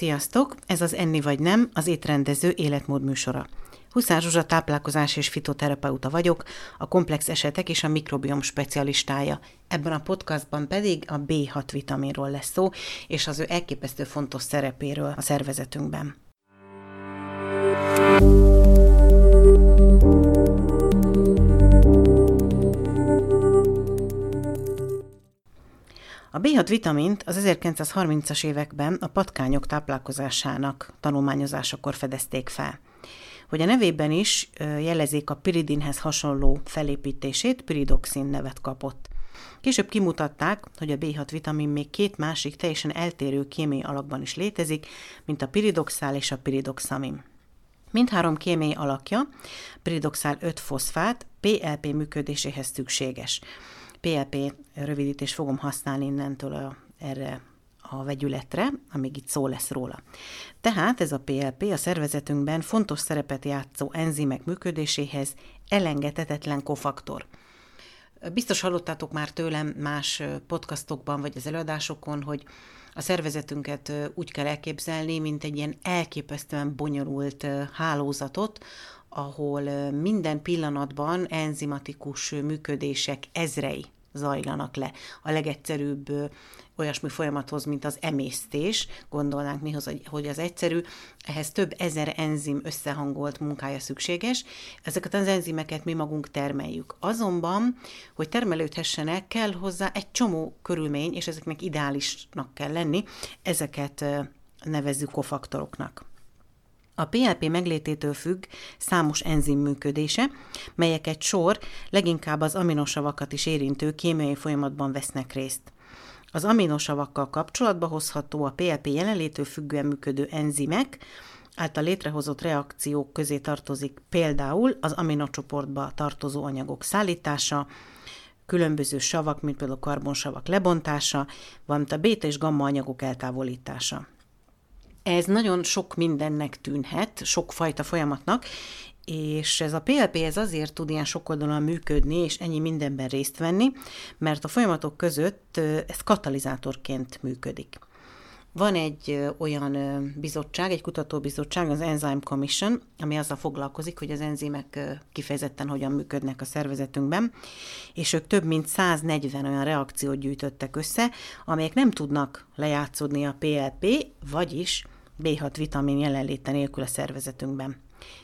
Sziasztok! Ez az Enni vagy nem, az étrendező életmód műsora. Huszár Zsuzsa táplálkozás és fitoterapeuta vagyok, a komplex esetek és a mikrobiom specialistája. Ebben a podcastban pedig a B6 vitaminról lesz szó, és az ő elképesztő fontos szerepéről a szervezetünkben. B6 vitamint az 1930-as években a patkányok táplálkozásának tanulmányozásakor fedezték fel. Hogy a nevében is jelezik a piridinhez hasonló felépítését, piridoxin nevet kapott. Később kimutatták, hogy a B6 vitamin még két másik teljesen eltérő kémiai alakban is létezik, mint a piridoxál és a piridoxamin. Mindhárom kémiai alakja, piridoxál 5-foszfát, PLP működéséhez szükséges. PLP rövidítést fogom használni innentől a, erre a vegyületre, amíg itt szó lesz róla. Tehát ez a PLP a szervezetünkben fontos szerepet játszó enzimek működéséhez elengedhetetlen kofaktor. Biztos hallottátok már tőlem más podcastokban vagy az előadásokon, hogy a szervezetünket úgy kell elképzelni, mint egy ilyen elképesztően bonyolult hálózatot, ahol minden pillanatban enzimatikus működések ezrei zajlanak le. A legegyszerűbb olyasmi folyamathoz, mint az emésztés, gondolnánk mi, hogy az egyszerű, ehhez több ezer enzim összehangolt munkája szükséges. Ezeket az enzimeket mi magunk termeljük. Azonban, hogy termelődhessenek, kell hozzá egy csomó körülmény, és ezeknek ideálisnak kell lenni, ezeket nevezzük kofaktoroknak. A PLP meglététől függ számos enzim működése, melyek egy sor, leginkább az aminosavakat is érintő kémiai folyamatban vesznek részt. Az aminosavakkal kapcsolatba hozható a PLP jelenlétől függően működő enzimek, által létrehozott reakciók közé tartozik például az aminocsoportba tartozó anyagok szállítása, különböző savak, mint például karbonsavak lebontása, valamint a béta és gamma anyagok eltávolítása. Ez nagyon sok mindennek tűnhet, sok fajta folyamatnak, és ez a PLP ez azért tud ilyen sokoldalon működni, és ennyi mindenben részt venni, mert a folyamatok között ez katalizátorként működik. Van egy olyan bizottság, egy kutatóbizottság, az Enzyme Commission, ami azzal foglalkozik, hogy az enzimek kifejezetten hogyan működnek a szervezetünkben, és ők több mint 140 olyan reakciót gyűjtöttek össze, amelyek nem tudnak lejátszódni a PLP, vagyis B6 vitamin jelenléte nélkül a szervezetünkben.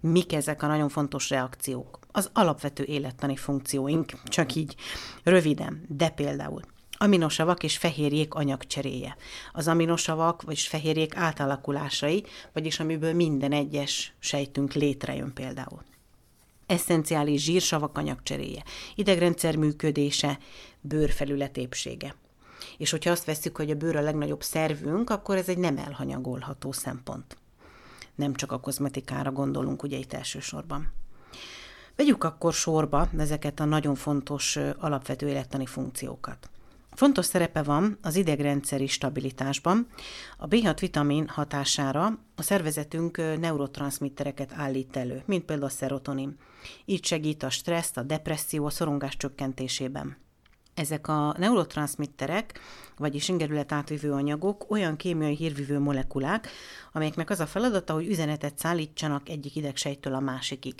Mik ezek a nagyon fontos reakciók? Az alapvető élettani funkcióink, csak így röviden, de például aminosavak és fehérjék anyagcseréje. Az aminosavak, vagyis fehérjék átalakulásai, vagyis amiből minden egyes sejtünk létrejön például. Eszenciális zsírsavak anyagcseréje, idegrendszer működése, bőrfelület épsége. És hogyha azt veszük, hogy a bőr a legnagyobb szervünk, akkor ez egy nem elhanyagolható szempont. Nem csak a kozmetikára gondolunk ugye itt elsősorban. Vegyük akkor sorba ezeket a nagyon fontos alapvető élettani funkciókat. Fontos szerepe van az idegrendszeri stabilitásban. A B6 vitamin hatására a szervezetünk neurotranszmittereket állít elő, mint például a szerotonin. Így segít a stresszt, a depresszió, a szorongás csökkentésében. Ezek a neurotranszmitterek, vagyis ingerület átvívő anyagok olyan kémiai hírvívő molekulák, amelyeknek az a feladata, hogy üzenetet szállítsanak egyik idegsejtől a másikig.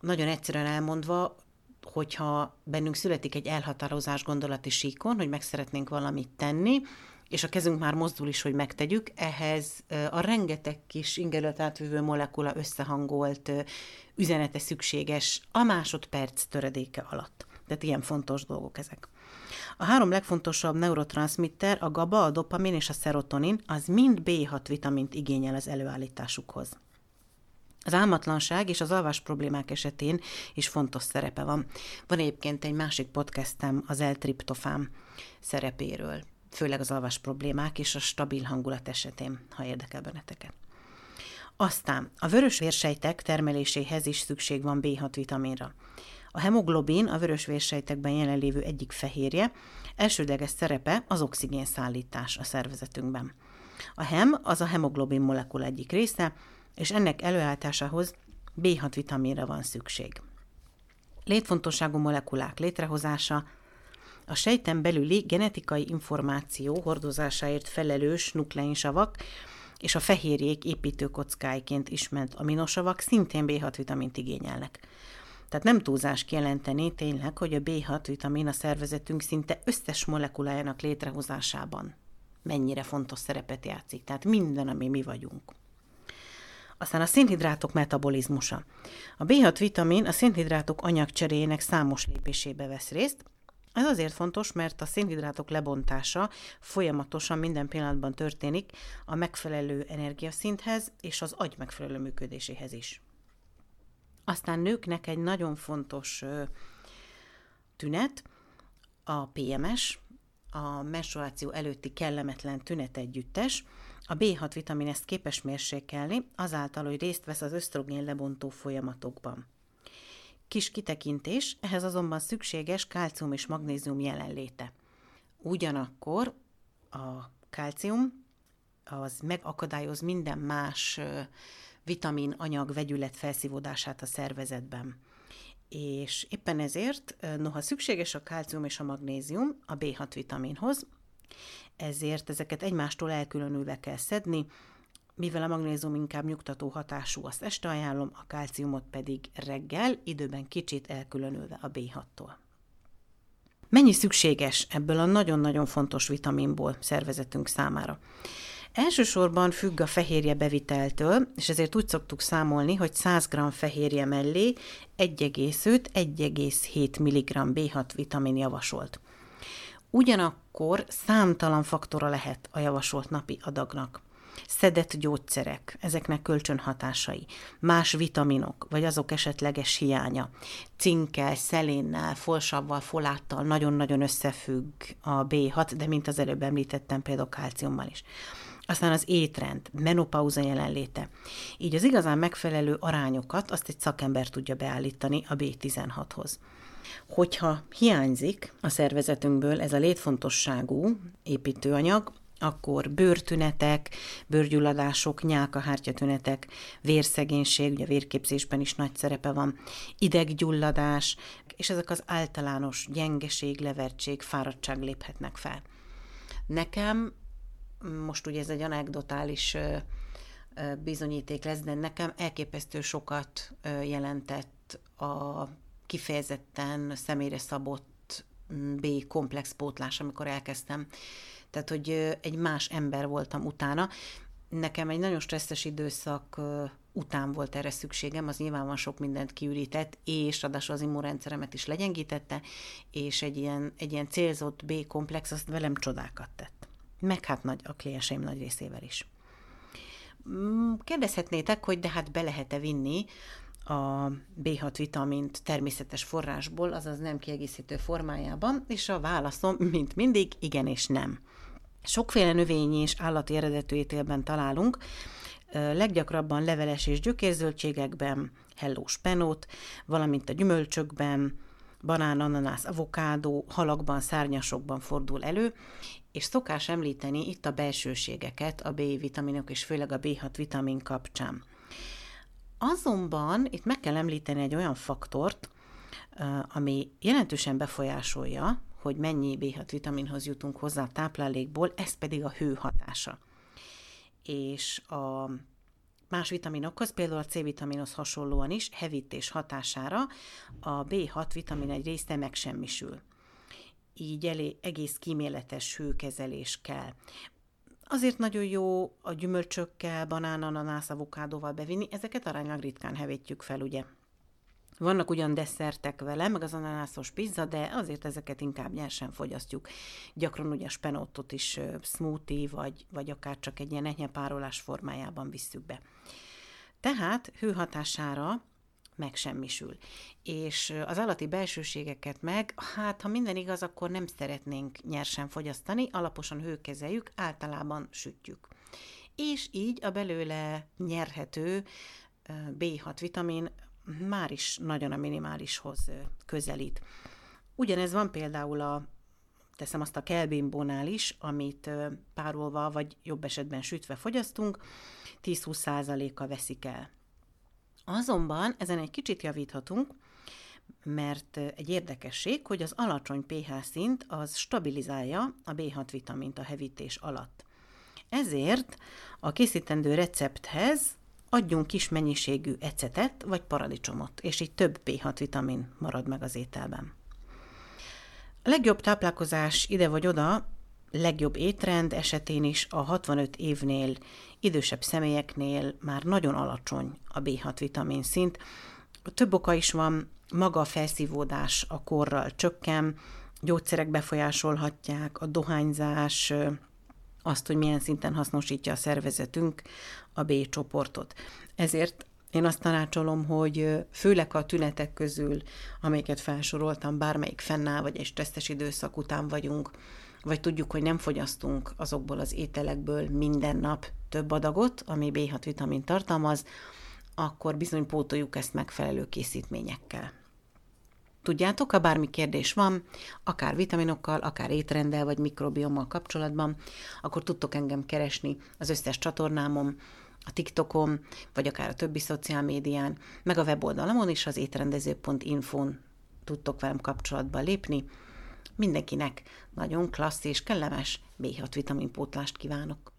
Nagyon egyszerűen elmondva, hogyha bennünk születik egy elhatározás gondolati síkon, hogy meg szeretnénk valamit tenni, és a kezünk már mozdul is, hogy megtegyük, ehhez a rengeteg kis ingerület átvívő molekula összehangolt üzenete szükséges a másodperc töredéke alatt. Tehát ilyen fontos dolgok ezek. A három legfontosabb neurotranszmitter, a GABA, a dopamin és a szerotonin, az mind B6 vitamint igényel az előállításukhoz. Az álmatlanság és az alvás problémák esetén is fontos szerepe van. Van egyébként egy másik podcastem az L-triptofán szerepéről, főleg az alvás problémák és a stabil hangulat esetén, ha érdekel benneteket. Aztán a vörös vérsejtek termeléséhez is szükség van B6 vitaminra. A hemoglobin a vörös vérsejtekben jelenlévő egyik fehérje, elsődleges szerepe az oxigén szállítás a szervezetünkben. A hem az a hemoglobin molekula egyik része, és ennek előállításához B6 vitaminra van szükség. Létfontosságú molekulák létrehozása, a sejten belüli genetikai információ hordozásáért felelős nukleinsavak és a fehérjék építőkockáiként ismert aminosavak szintén B6 vitamint igényelnek. Tehát nem túlzás kijelenteni tényleg, hogy a B6 vitamin a szervezetünk szinte összes molekulájának létrehozásában mennyire fontos szerepet játszik. Tehát minden, ami mi vagyunk. Aztán a szénhidrátok metabolizmusa. A B6 vitamin a szénhidrátok anyagcseréjének számos lépésébe vesz részt. Ez azért fontos, mert a szénhidrátok lebontása folyamatosan minden pillanatban történik a megfelelő energiaszinthez és az agy megfelelő működéséhez is. Aztán nőknek egy nagyon fontos tünet, a PMS, a menstruáció előtti kellemetlen tünet együttes, a B6 vitamin ezt képes mérsékelni, azáltal, hogy részt vesz az ösztrogén lebontó folyamatokban. Kis kitekintés, ehhez azonban szükséges kálcium és magnézium jelenléte. Ugyanakkor a kálcium az megakadályoz minden más vitamin anyag vegyület felszívódását a szervezetben. És éppen ezért, noha szükséges a kálcium és a magnézium a B6 vitaminhoz, ezért ezeket egymástól elkülönülve kell szedni, mivel a magnézium inkább nyugtató hatású, azt este ajánlom, a kálciumot pedig reggel, időben kicsit elkülönülve a B6-tól. Mennyi szükséges ebből a nagyon-nagyon fontos vitaminból szervezetünk számára? Elsősorban függ a fehérje beviteltől, és ezért úgy szoktuk számolni, hogy 100 g fehérje mellé 1,5-1,7 mg B6 vitamin javasolt. Ugyanakkor számtalan faktora lehet a javasolt napi adagnak. Szedett gyógyszerek, ezeknek kölcsönhatásai, más vitaminok, vagy azok esetleges hiánya, cinkkel, szelénnel, folsavval, foláttal nagyon-nagyon összefügg a B6, de mint az előbb említettem, például kálciummal is aztán az étrend, menopauza jelenléte. Így az igazán megfelelő arányokat azt egy szakember tudja beállítani a B16-hoz. Hogyha hiányzik a szervezetünkből ez a létfontosságú építőanyag, akkor bőrtünetek, bőrgyulladások, nyálkahártyatünetek, vérszegénység, ugye a vérképzésben is nagy szerepe van, ideggyulladás, és ezek az általános gyengeség, levertség, fáradtság léphetnek fel. Nekem most ugye ez egy anekdotális bizonyíték lesz, de nekem elképesztő sokat jelentett a kifejezetten személyre szabott B komplex pótlás, amikor elkezdtem. Tehát, hogy egy más ember voltam utána. Nekem egy nagyon stresszes időszak után volt erre szükségem, az nyilván van sok mindent kiürített, és ráadásul az immunrendszeremet is legyengítette, és egy ilyen, egy ilyen célzott B komplex, azt velem csodákat tett meg hát nagy, a klienseim nagy részével is. Mm, kérdezhetnétek, hogy de hát be lehet-e vinni a B6 vitamint természetes forrásból, azaz nem kiegészítő formájában, és a válaszom, mint mindig, igen és nem. Sokféle növényi és állati eredetű ételben találunk, leggyakrabban leveles és gyökérzöldségekben, hellós penót, valamint a gyümölcsökben, banán, ananász, avokádó, halakban, szárnyasokban fordul elő, és szokás említeni itt a belsőségeket, a B-vitaminok és főleg a B6 vitamin kapcsán. Azonban itt meg kell említeni egy olyan faktort, ami jelentősen befolyásolja, hogy mennyi B6 vitaminhoz jutunk hozzá a táplálékból, ez pedig a hő hatása. És a más vitaminokhoz, például a C-vitaminhoz hasonlóan is hevítés hatására a B6 vitamin egy része megsemmisül így elé, egész kíméletes hőkezelés kell. Azért nagyon jó a gyümölcsökkel, banán, ananász, avokádóval bevinni, ezeket aránylag ritkán hevítjük fel, ugye. Vannak ugyan desszertek vele, meg az ananászos pizza, de azért ezeket inkább nyersen fogyasztjuk. Gyakran ugye a spenottot is smoothie, vagy, vagy akár csak egy ilyen enyhe párolás formájában visszük be. Tehát hőhatására megsemmisül. És az állati belsőségeket meg, hát ha minden igaz, akkor nem szeretnénk nyersen fogyasztani, alaposan hőkezeljük, általában sütjük. És így a belőle nyerhető B6 vitamin már is nagyon a minimálishoz közelít. Ugyanez van például a teszem azt a kelbimbónál is, amit párolva, vagy jobb esetben sütve fogyasztunk, 10-20 százaléka veszik el Azonban ezen egy kicsit javíthatunk, mert egy érdekesség, hogy az alacsony pH szint az stabilizálja a B6 vitamint a hevítés alatt. Ezért a készítendő recepthez adjunk kis mennyiségű ecetet vagy paradicsomot, és így több B6 vitamin marad meg az ételben. A legjobb táplálkozás ide vagy oda, legjobb étrend esetén is a 65 évnél idősebb személyeknél már nagyon alacsony a B6 vitamin szint. Több oka is van, maga a felszívódás a korral csökken, gyógyszerek befolyásolhatják, a dohányzás, azt, hogy milyen szinten hasznosítja a szervezetünk a B csoportot. Ezért én azt tanácsolom, hogy főleg a tünetek közül, amelyeket felsoroltam, bármelyik fennáll, vagy egy stresszes időszak után vagyunk, vagy tudjuk, hogy nem fogyasztunk azokból az ételekből minden nap több adagot, ami B6 vitamin tartalmaz, akkor bizony pótoljuk ezt megfelelő készítményekkel. Tudjátok, ha bármi kérdés van, akár vitaminokkal, akár étrenddel vagy mikrobiommal kapcsolatban, akkor tudtok engem keresni az összes csatornámon, a TikTokon, vagy akár a többi szociálmédián, meg a weboldalamon is az étrendező.info-n tudtok velem kapcsolatba lépni. Mindenkinek nagyon klassz és kellemes B6 vitaminpótlást kívánok!